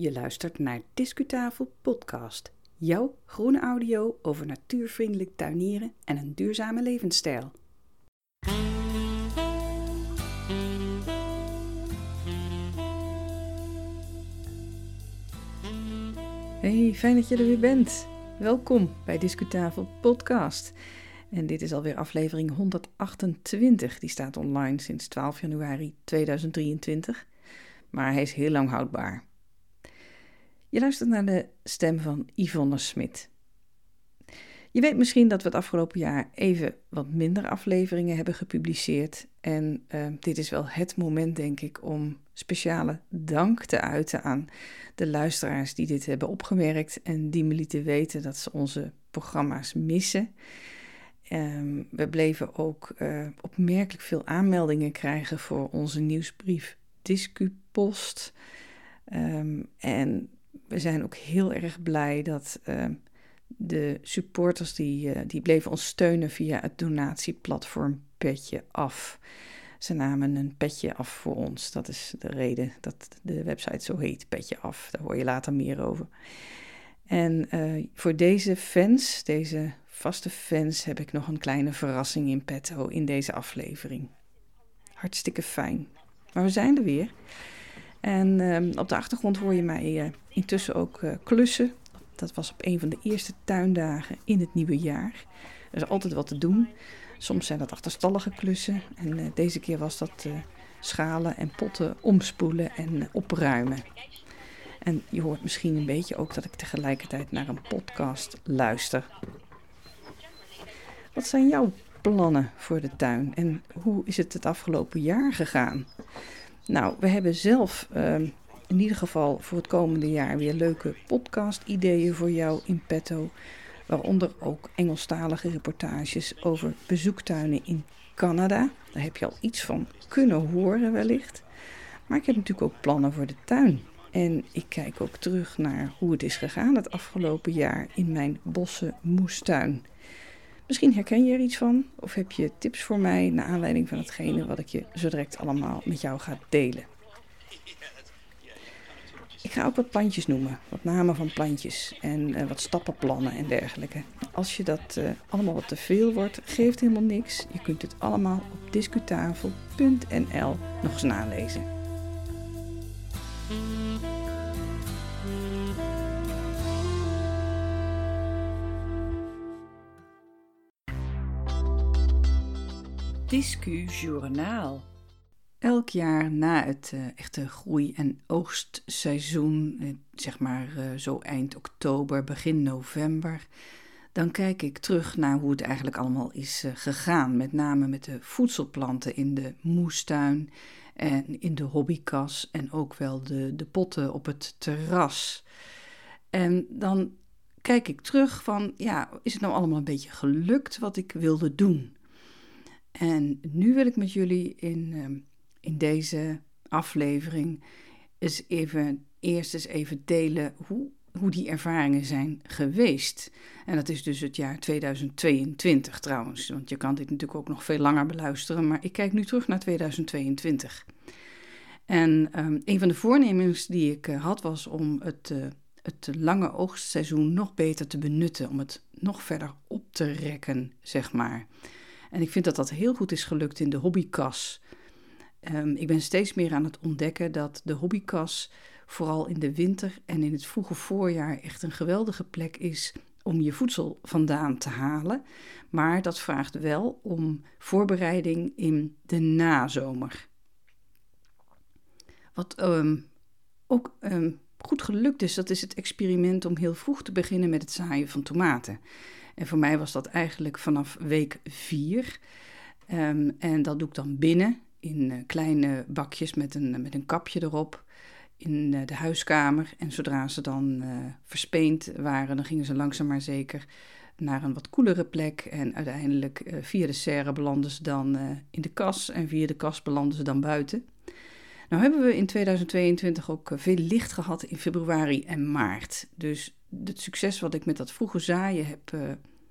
Je luistert naar Discutafel Podcast. Jouw groene audio over natuurvriendelijk tuinieren en een duurzame levensstijl. Hey, fijn dat je er weer bent. Welkom bij Discutafel Podcast. En dit is alweer aflevering 128. Die staat online sinds 12 januari 2023. Maar hij is heel lang houdbaar. Je luistert naar de stem van Yvonne Smit. Je weet misschien dat we het afgelopen jaar even wat minder afleveringen hebben gepubliceerd. En uh, dit is wel het moment, denk ik, om speciale dank te uiten aan de luisteraars die dit hebben opgemerkt en die me lieten weten dat ze onze programma's missen. Um, we bleven ook uh, opmerkelijk veel aanmeldingen krijgen voor onze nieuwsbrief Discupost. Um, en we zijn ook heel erg blij dat uh, de supporters die, uh, die bleven ons steunen via het donatieplatform Petje Af. Ze namen een petje af voor ons. Dat is de reden dat de website zo heet, Petje Af. Daar hoor je later meer over. En uh, voor deze fans, deze vaste fans, heb ik nog een kleine verrassing in petto in deze aflevering. Hartstikke fijn. Maar we zijn er weer. En uh, op de achtergrond hoor je mij uh, intussen ook uh, klussen. Dat was op een van de eerste tuindagen in het nieuwe jaar. Er is altijd wat te doen. Soms zijn dat achterstallige klussen. En uh, deze keer was dat schalen en potten omspoelen en opruimen. En je hoort misschien een beetje ook dat ik tegelijkertijd naar een podcast luister. Wat zijn jouw plannen voor de tuin en hoe is het het afgelopen jaar gegaan? Nou, we hebben zelf uh, in ieder geval voor het komende jaar weer leuke podcast-ideeën voor jou in petto. Waaronder ook Engelstalige reportages over bezoektuinen in Canada. Daar heb je al iets van kunnen horen wellicht. Maar ik heb natuurlijk ook plannen voor de tuin. En ik kijk ook terug naar hoe het is gegaan het afgelopen jaar in mijn bossen moestuin. Misschien herken je er iets van of heb je tips voor mij naar aanleiding van hetgene wat ik je zo direct allemaal met jou ga delen. Ik ga ook wat plantjes noemen, wat namen van plantjes en uh, wat stappenplannen en dergelijke. Als je dat uh, allemaal wat te veel wordt, geeft helemaal niks. Je kunt het allemaal op discutafel.nl nog eens nalezen. Discu Journaal. Elk jaar na het uh, echte groei- en oogstseizoen, uh, zeg maar uh, zo eind oktober, begin november, dan kijk ik terug naar hoe het eigenlijk allemaal is gegaan. Met name met de voedselplanten in de moestuin en in de hobbykas en ook wel de, de potten op het terras. En dan kijk ik terug van, ja, is het nou allemaal een beetje gelukt wat ik wilde doen? En nu wil ik met jullie in, uh, in deze aflevering eens even, eerst eens even delen hoe, hoe die ervaringen zijn geweest. En dat is dus het jaar 2022 trouwens, want je kan dit natuurlijk ook nog veel langer beluisteren, maar ik kijk nu terug naar 2022. En um, een van de voornemens die ik uh, had was om het, uh, het lange oogstseizoen nog beter te benutten, om het nog verder op te rekken, zeg maar. En ik vind dat dat heel goed is gelukt in de hobbykas. Um, ik ben steeds meer aan het ontdekken dat de hobbykas vooral in de winter en in het vroege voorjaar echt een geweldige plek is om je voedsel vandaan te halen. Maar dat vraagt wel om voorbereiding in de nazomer. Wat um, ook um, goed gelukt is, dat is het experiment om heel vroeg te beginnen met het zaaien van tomaten. En voor mij was dat eigenlijk vanaf week 4. Um, en dat doe ik dan binnen in uh, kleine bakjes met een, met een kapje erop in uh, de huiskamer. En zodra ze dan uh, verspeend waren, dan gingen ze langzaam maar zeker naar een wat koelere plek. En uiteindelijk via de serre belanden ze dan in de kas en via de kas belanden ze dan buiten. Nou hebben we in 2022 ook veel licht gehad in februari en maart. Dus het succes wat ik met dat vroege zaaien heb,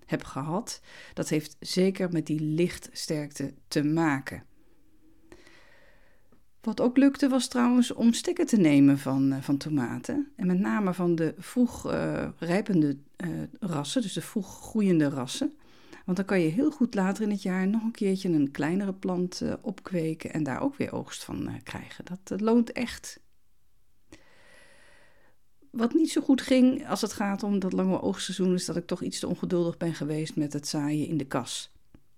heb gehad, dat heeft zeker met die lichtsterkte te maken. Wat ook lukte was trouwens om stikken te nemen van, van tomaten. En met name van de vroeg rijpende rassen, dus de vroeg groeiende rassen. Want dan kan je heel goed later in het jaar nog een keertje een kleinere plant opkweken en daar ook weer oogst van krijgen. Dat loont echt. Wat niet zo goed ging als het gaat om dat lange oogstseizoen, is dat ik toch iets te ongeduldig ben geweest met het zaaien in de kas.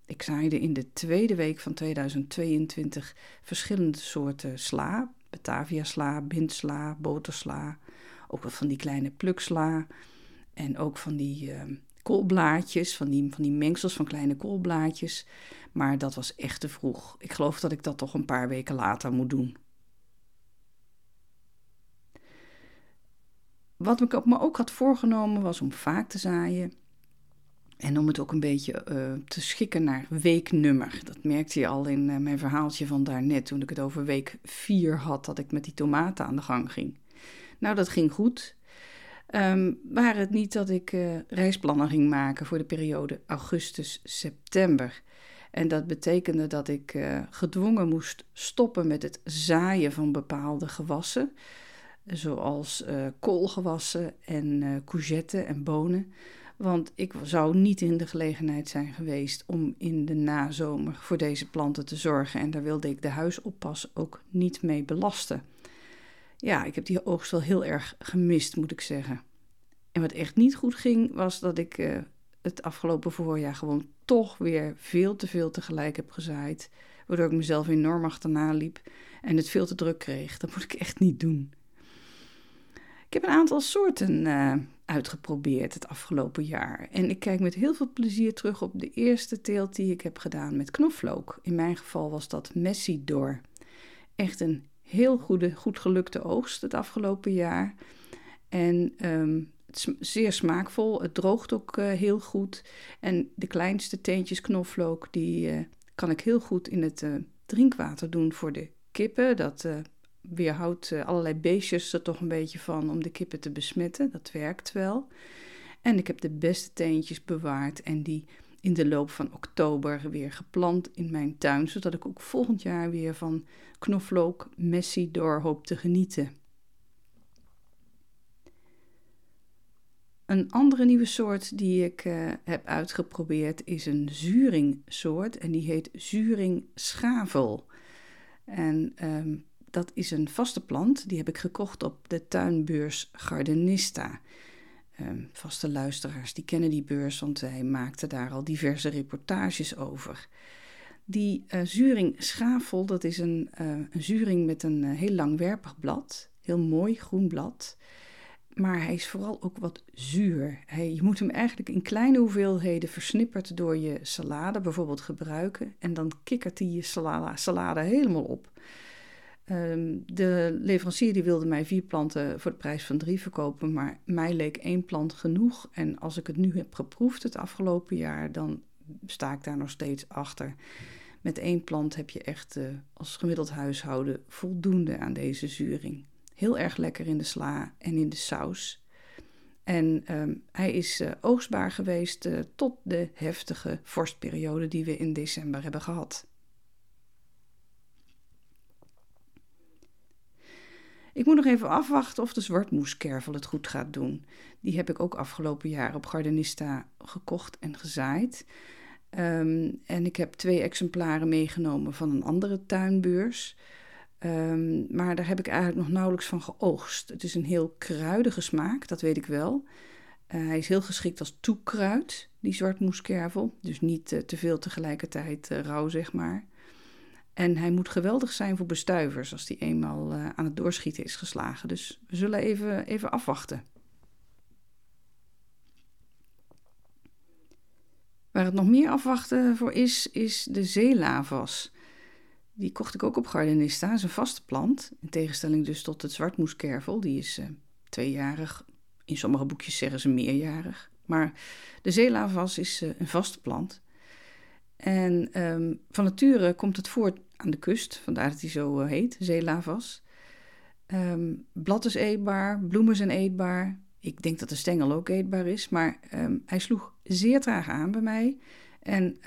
Ik zaaide in de tweede week van 2022 verschillende soorten sla. Batavia sla, bindsla, botersla. Ook wat van die kleine pluksla. En ook van die uh, koolblaadjes, van die, van die mengsels van kleine koolblaadjes. Maar dat was echt te vroeg. Ik geloof dat ik dat toch een paar weken later moet doen. Wat ik me ook had voorgenomen was om vaak te zaaien. En om het ook een beetje uh, te schikken naar weeknummer. Dat merkte je al in uh, mijn verhaaltje van daarnet, toen ik het over week 4 had, dat ik met die tomaten aan de gang ging. Nou, dat ging goed. Um, waar het niet dat ik uh, reisplannen ging maken voor de periode augustus-september. En dat betekende dat ik gedwongen moest stoppen met het zaaien van bepaalde gewassen zoals uh, koolgewassen en uh, en bonen. Want ik zou niet in de gelegenheid zijn geweest om in de nazomer voor deze planten te zorgen. En daar wilde ik de huisoppas ook niet mee belasten. Ja, ik heb die oogst wel heel erg gemist, moet ik zeggen. En wat echt niet goed ging, was dat ik uh, het afgelopen voorjaar gewoon toch weer veel te veel tegelijk heb gezaaid. Waardoor ik mezelf enorm achterna liep en het veel te druk kreeg. Dat moet ik echt niet doen. Ik heb een aantal soorten uh, uitgeprobeerd het afgelopen jaar. En ik kijk met heel veel plezier terug op de eerste teelt die ik heb gedaan met knoflook. In mijn geval was dat Messidor. Echt een heel goede, goed gelukte oogst het afgelopen jaar. En is zeer smaakvol. Het droogt ook uh, heel goed. En de kleinste teentjes knoflook, die uh, kan ik heel goed in het drinkwater doen voor de kippen. Dat weerhoudt uh, allerlei beestjes er toch een beetje van om de kippen te besmetten. Dat werkt wel. En ik heb de beste teentjes bewaard en die in de loop van oktober weer geplant in mijn tuin, zodat ik ook volgend jaar weer van knoflook messi door hoop te genieten. Een andere nieuwe soort die ik uh, heb uitgeprobeerd is een zuringsoort en die heet zuring schavel. En um, dat is een vaste plant. Die heb ik gekocht op de tuinbeurs Gardenista. Um, vaste luisteraars die kennen die beurs, want wij maakten daar al diverse reportages over. Die uh, dat is een, uh, een zuring met een uh, heel langwerpig blad. Heel mooi groen blad. Maar hij is vooral ook wat zuur. Hij, je moet hem eigenlijk in kleine hoeveelheden versnipperd door je salade bijvoorbeeld gebruiken. En dan kikkert hij je salade helemaal op. Ehm, de leverancier die wilde mij vier planten voor de prijs van drie verkopen, maar mij leek één plant genoeg. En als ik het nu heb geproefd het afgelopen jaar, dan sta ik daar nog steeds achter. Met één plant heb je echt uh, als gemiddeld huishouden voldoende aan deze zuring. Heel erg lekker in de sla en in de saus. En um, hij is uh, oogstbaar geweest uh, tot de heftige vorstperiode die we in december hebben gehad. Ik moet nog even afwachten of de zwartmoeskervel het goed gaat doen. Die heb ik ook afgelopen jaar op Gardenista gekocht en gezaaid. Um, en ik heb twee exemplaren meegenomen van een andere tuinbeurs. Um, maar daar heb ik eigenlijk nog nauwelijks van geoogst. Het is een heel kruidige smaak, dat weet ik wel. Uh, hij is heel geschikt als toekruid, die zwartmoeskervel. Dus niet uh, te veel tegelijkertijd uh, rauw, zeg maar. En hij moet geweldig zijn voor bestuivers als die eenmaal uh, aan het doorschieten is geslagen. Dus we zullen even, even afwachten. Waar het nog meer afwachten voor is, is de zeelavas. Die kocht ik ook op Gardenista. Dat is een vaste plant. In tegenstelling dus tot het zwartmoeskervel. Die is uh, tweejarig. In sommige boekjes zeggen ze meerjarig. Maar de zeelavas is uh, een vaste plant. En um, van nature komt het voort aan de kust, vandaar dat hij zo uh, heet, zeelavas. Um, blad is eetbaar, bloemen zijn eetbaar. Ik denk dat de stengel ook eetbaar is, maar um, hij sloeg zeer traag aan bij mij. En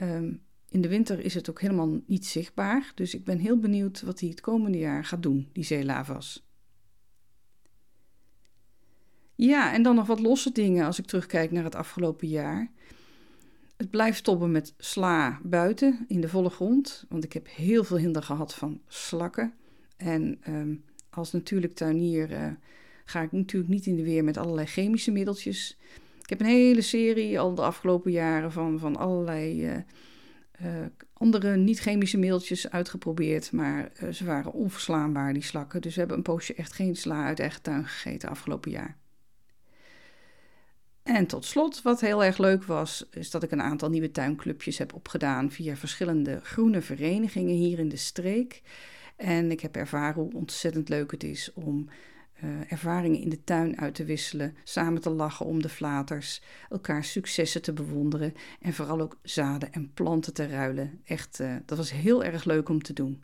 in de winter is het ook helemaal niet zichtbaar. Dus ik ben heel benieuwd wat hij het komende jaar gaat doen, die zeelavas. Ja, en dan nog wat losse dingen als ik terugkijk naar het afgelopen jaar. Het blijft stoppen met sla buiten in de volle grond, want ik heb heel veel hinder gehad van slakken. En um, als natuurlijk tuinier uh, ga ik natuurlijk niet in de weer met allerlei chemische middeltjes. Ik heb een hele serie al de afgelopen jaren van, van allerlei uh, uh, andere niet-chemische middeltjes uitgeprobeerd, maar ze waren onverslaanbaar, die slakken. Dus we hebben een poosje echt geen sla uit eigen tuin gegeten afgelopen jaar. En tot slot, wat heel erg leuk was, is dat ik een aantal nieuwe tuinclubjes heb opgedaan via verschillende groene verenigingen hier in de streek. En ik heb ervaren hoe ontzettend leuk het is om uh, ervaringen in de tuin uit te wisselen, samen te lachen om de flaters, elkaar successen te bewonderen en vooral ook zaden en planten te ruilen. Echt, uh, dat was heel erg leuk om te doen.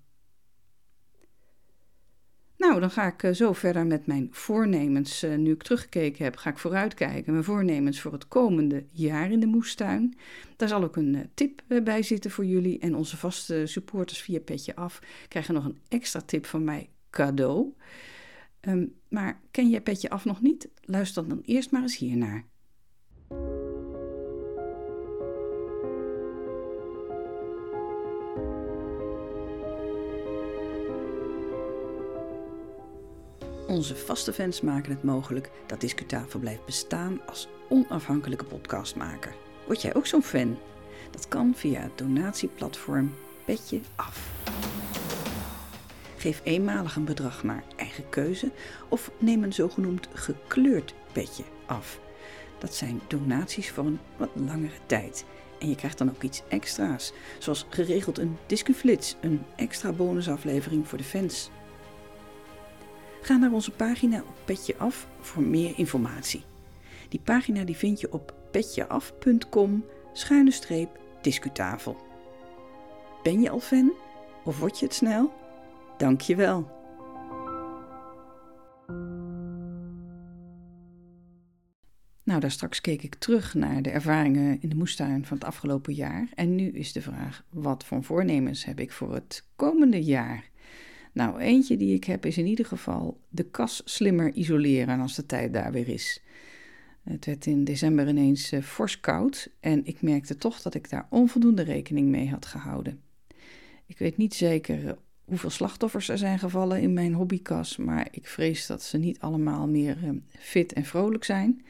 Nou, dan ga ik eh, zo verder met mijn voornemens. Eh, nu ik teruggekeken heb, ga ik vooruitkijken. Mijn voornemens voor het komende jaar in de moestuin. Daar zal ook een eh, tip bij zitten voor jullie. En onze vaste supporters via Petje Af krijgen nog een extra tip van mij cadeau. Ehm, maar ken je Petje Af nog niet? Luister dan eerst maar eens hiernaar. Onze vaste fans maken het mogelijk dat Discutafel blijft bestaan als onafhankelijke podcastmaker. Word jij ook zo'n fan? Dat kan via het donatieplatform Petje Af. Geef eenmalig een bedrag naar eigen keuze of neem een zogenoemd gekleurd petje af. Dat zijn donaties voor een wat langere tijd. En je krijgt dan ook iets extra's, zoals geregeld een Discuflits, een extra bonusaflevering voor de fans. Ga naar onze pagina op Petje Af voor meer informatie. Die pagina die vind je op petjeaf.com schuine streep. Ben je al fan of word je het snel? Dank je wel. Nou, daar straks keek ik terug naar de ervaringen in de moestuin van het afgelopen jaar. En nu is de vraag: wat voor voornemens heb ik voor het komende jaar? Nou, eentje die ik heb is in ieder geval de kas slimmer isoleren als de tijd daar weer is. Het werd in december ineens uh, fors koud en ik merkte toch dat ik daar onvoldoende rekening mee had gehouden. Ik weet niet zeker eh, hoeveel slachtoffers er zijn gevallen in mijn hobbykas, maar ik vrees dat ze niet allemaal meer uh, fit en vrolijk zijn.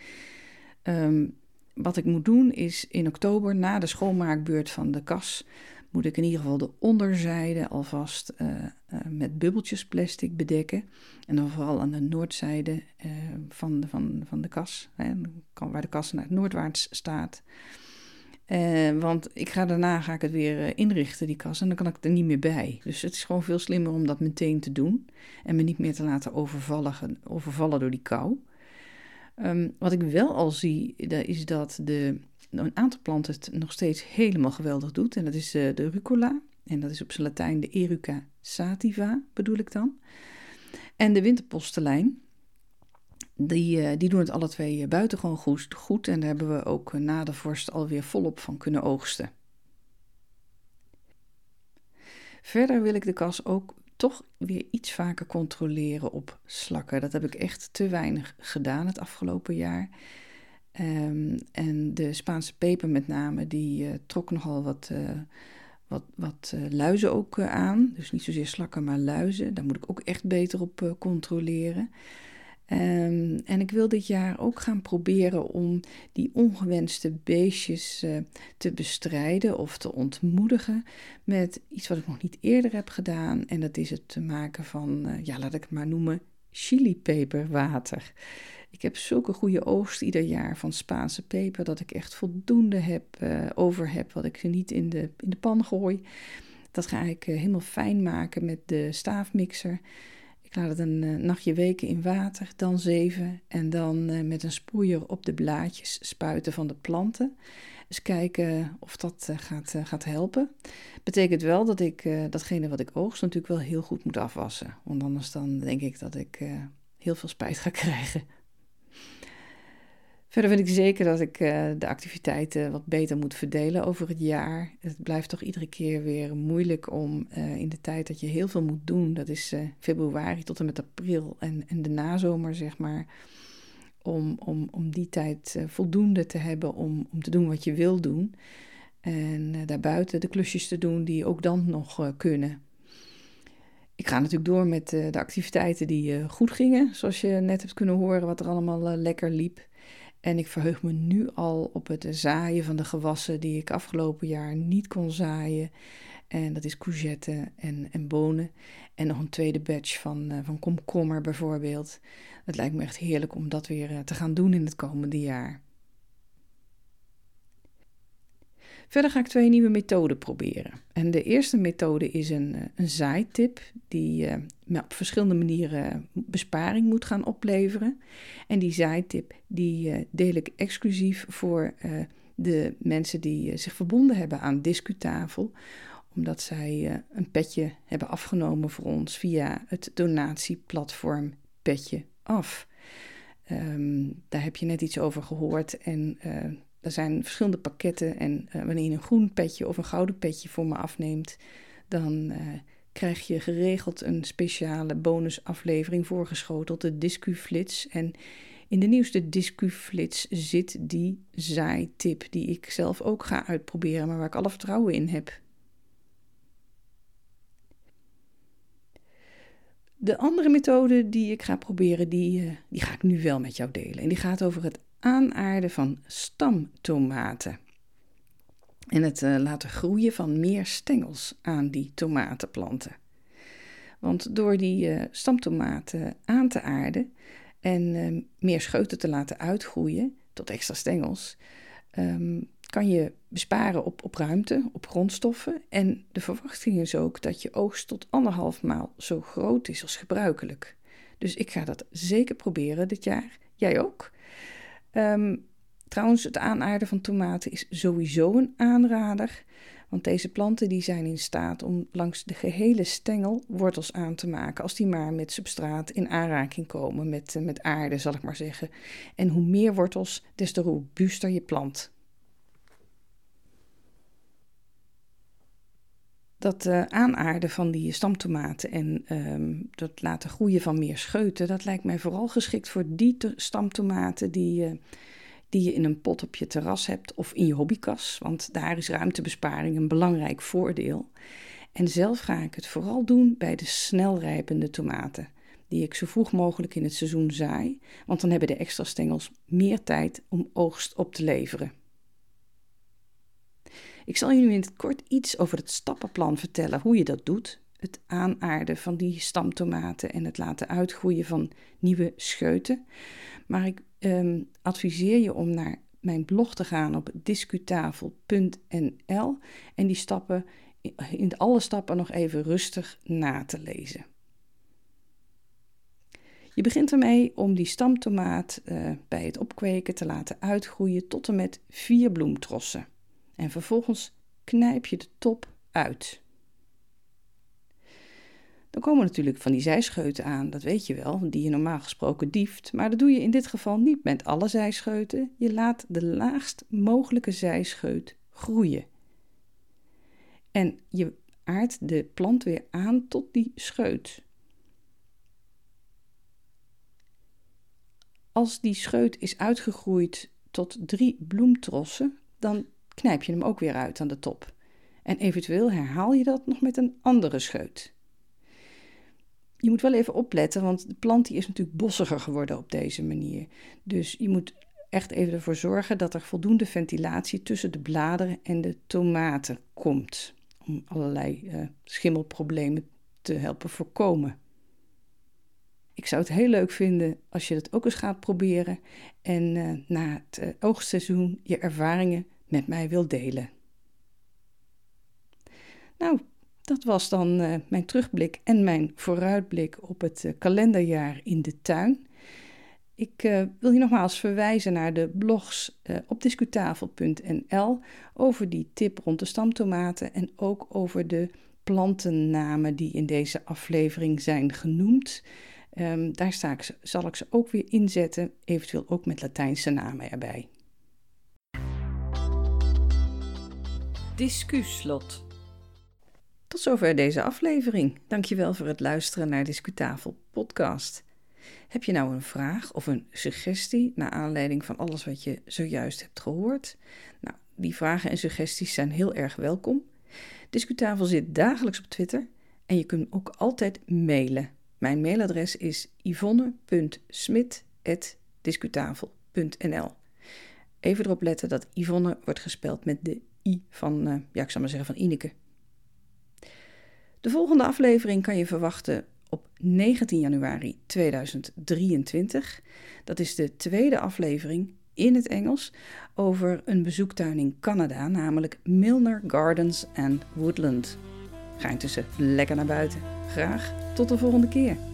Um, wat ik moet doen is in oktober na de schoonmaakbeurt van de kas moet ik in ieder geval de onderzijde alvast uh, uh, met bubbeltjes plastic bedekken. En dan vooral aan de noordzijde uh, van, de, van, van de kas, hè, waar de kas naar het noordwaarts staat. want ik ga daarna ga ik het weer inrichten, die kas, en dan kan ik er niet meer bij. Dus het is gewoon veel slimmer om dat meteen te doen en me niet meer te laten overvallen, overvallen door die kou. Um, wat ik wel al zie, is dat de een aantal planten het nog steeds helemaal geweldig doet. En dat is uh, de rucola. En dat is op zijn Latijn de Eruca sativa, bedoel ik dan. En de winterpostelijn. Die, uh, die doen het alle twee buitengewoon goed, goed. En daar hebben we ook na de vorst alweer volop van kunnen oogsten. Verder wil ik de kas ook toch weer iets vaker controleren op slakken. Dat heb ik echt te weinig gedaan het afgelopen jaar. Um, en de Spaanse peper met name, die uh, trok nogal wat, uh, wat, wat uh, luizen ook aan. Dus niet zozeer slakken, maar luizen. Daar moet ik ook echt beter op controleren. Um, en ik wil dit jaar ook gaan proberen om die ongewenste beestjes te bestrijden of te ontmoedigen met iets wat ik nog niet eerder heb gedaan. En dat is het maken van, ja, laat ik het maar noemen, chilipeperwater. Ik heb zulke goede oogst ieder jaar van Spaanse peper dat ik echt voldoende heb, uh, over heb wat ik niet in de, in de pan gooi. Dat ga ik uh, helemaal fijn maken met de staafmixer. Ik laat het een uh, nachtje weken in water, dan zeven en dan met een sproeier op de blaadjes spuiten van de planten. Dus kijken of dat gaat, gaat helpen. Betekent wel dat ik datgene wat ik oogst natuurlijk wel heel goed moet afwassen. Want anders dan denk ik dat ik heel veel spijt ga krijgen Verder vind ik zeker dat ik uh, de activiteiten wat beter moet verdelen over het jaar. Het blijft toch iedere keer weer moeilijk om uh, in de tijd dat je heel veel moet doen, dat is uh, februari tot en met april en, en de nazomer zeg maar, om, om, om die tijd voldoende te hebben om, om te doen wat je wil doen. En daarbuiten de klusjes te doen die ook dan nog kunnen. Ik ga natuurlijk door met de activiteiten die goed gingen, zoals je net hebt kunnen horen wat er allemaal lekker liep. En ik verheug me nu al op het zaaien van de gewassen die ik afgelopen jaar niet kon zaaien. En dat is courgette en, en bonen. En nog een tweede batch van, uh, van komkommer bijvoorbeeld. Het lijkt me echt heerlijk om dat weer uh, te gaan doen in het komende jaar. Verder ga ik twee nieuwe methoden proberen. En de eerste methode is een, eh, een zaaitip die uh, op verschillende manieren besparing moet gaan opleveren. En die zaaitip die uh, deel ik exclusief voor de mensen die zich verbonden hebben aan Discutafel omdat zij een petje hebben afgenomen voor ons via het donatieplatform Petje Af. Um, daar heb je net iets over gehoord en er zijn verschillende pakketten en uh, wanneer je een groen petje of een gouden petje voor me afneemt, dan uh, krijg je geregeld een speciale bonusaflevering voorgeschoteld, de Discuflits. En in de nieuwste Discuflits zit die zaaitip die ik zelf ook ga uitproberen, maar waar ik alle vertrouwen in heb. De andere methode die ik ga proberen, die, uh, die ga ik nu wel met jou delen. En die gaat over het aanaarden van stamtomaten. En het uh, laten groeien van meer stengels aan die tomatenplanten. Want door die uh, stamtomaten aan te aarden en uh, meer scheuten te laten uitgroeien tot extra stengels, um, kan je besparen op, op ruimte, op grondstoffen. En de verwachting is ook dat je oogst tot anderhalf maal zo groot is als gebruikelijk. Dus ik ga dat zeker proberen dit jaar. Jij ook? Um, trouwens, het aanaarden van tomaten is sowieso een aanrader. Want deze planten die zijn in staat om langs de gehele stengel wortels aan te maken. Als die maar met substraat in aanraking komen, met, eh, met aarde zal ik maar zeggen. En hoe meer wortels, des te robuuster je plant. Dat uh, aanaarden van die stamtomaten en um, dat laten groeien van meer scheuten, dat lijkt mij vooral geschikt voor die stamtomaten die, uh, die je in een pot op je terras hebt of in je hobbykas, want daar is ruimtebesparing een belangrijk voordeel. En zelf ga ik het vooral doen bij de snelrijpende tomaten, die ik zo vroeg mogelijk in het seizoen zaai, want dan hebben de extra stengels meer tijd om oogst op te leveren. Ik zal nu in het kort iets over het stappenplan vertellen, hoe je dat doet. Het aanaarden van die stamtomaten en het laten uitgroeien van nieuwe scheuten. Maar ik um, adviseer je om naar mijn blog te gaan op discutafel.nl en die stappen in alle stappen nog even rustig na te lezen. Je begint ermee om die stamtomaat uh, bij het opkweken te laten uitgroeien tot en met vier bloemtrossen. En vervolgens knijp je de top uit. Dan komen natuurlijk van die zijscheuten aan, dat weet je wel, die je normaal gesproken dieft. Maar dat doe je in dit geval niet met alle zijscheuten. Je laat de laagst mogelijke zijscheut groeien. En je aardt de plant weer aan tot die scheut. Als die scheut is uitgegroeid tot drie bloemtrossen, dan knijp je hem ook weer uit aan de top. En eventueel herhaal je dat nog met een andere scheut. Je moet wel even opletten, want de plant die is natuurlijk bossiger geworden op deze manier. Dus je moet echt even ervoor zorgen dat er voldoende ventilatie tussen de bladeren en de tomaten komt. Om allerlei uh, schimmelproblemen te helpen voorkomen. Ik zou het heel leuk vinden als je dat ook eens gaat proberen en uh, na het uh, oogstseizoen je ervaringen met mij wil delen. Nou, dat was dan uh, mijn terugblik en mijn vooruitblik op het uh, kalenderjaar in de tuin. Ik uh, wil je nogmaals verwijzen naar de blogs op discutafel.nl over die tip rond de stamtomaten en ook over de plantennamen die in deze aflevering zijn genoemd. Um, daar sta ik, zal ik ze ook weer inzetten, eventueel ook met Latijnse namen erbij. Discuslot. Tot zover deze aflevering. Dankjewel voor het luisteren naar Discutafel podcast. Heb je nou een vraag of een suggestie naar aanleiding van alles wat je zojuist hebt gehoord? Nou, die vragen en suggesties zijn heel erg welkom. Discutafel zit dagelijks op Twitter en je kunt ook altijd mailen. Mijn mailadres is yvonne.smit.discutafel.nl Even erop letten dat Yvonne wordt gespeld met de Van, uh, ja, ik zal maar zeggen van Ineke. De volgende aflevering kan je verwachten op 19 januari 2023. Dat is de tweede aflevering in het Engels over een bezoektuin in Canada, namelijk Milner Gardens and Woodland. Ga intussen lekker naar buiten. Graag tot de volgende keer.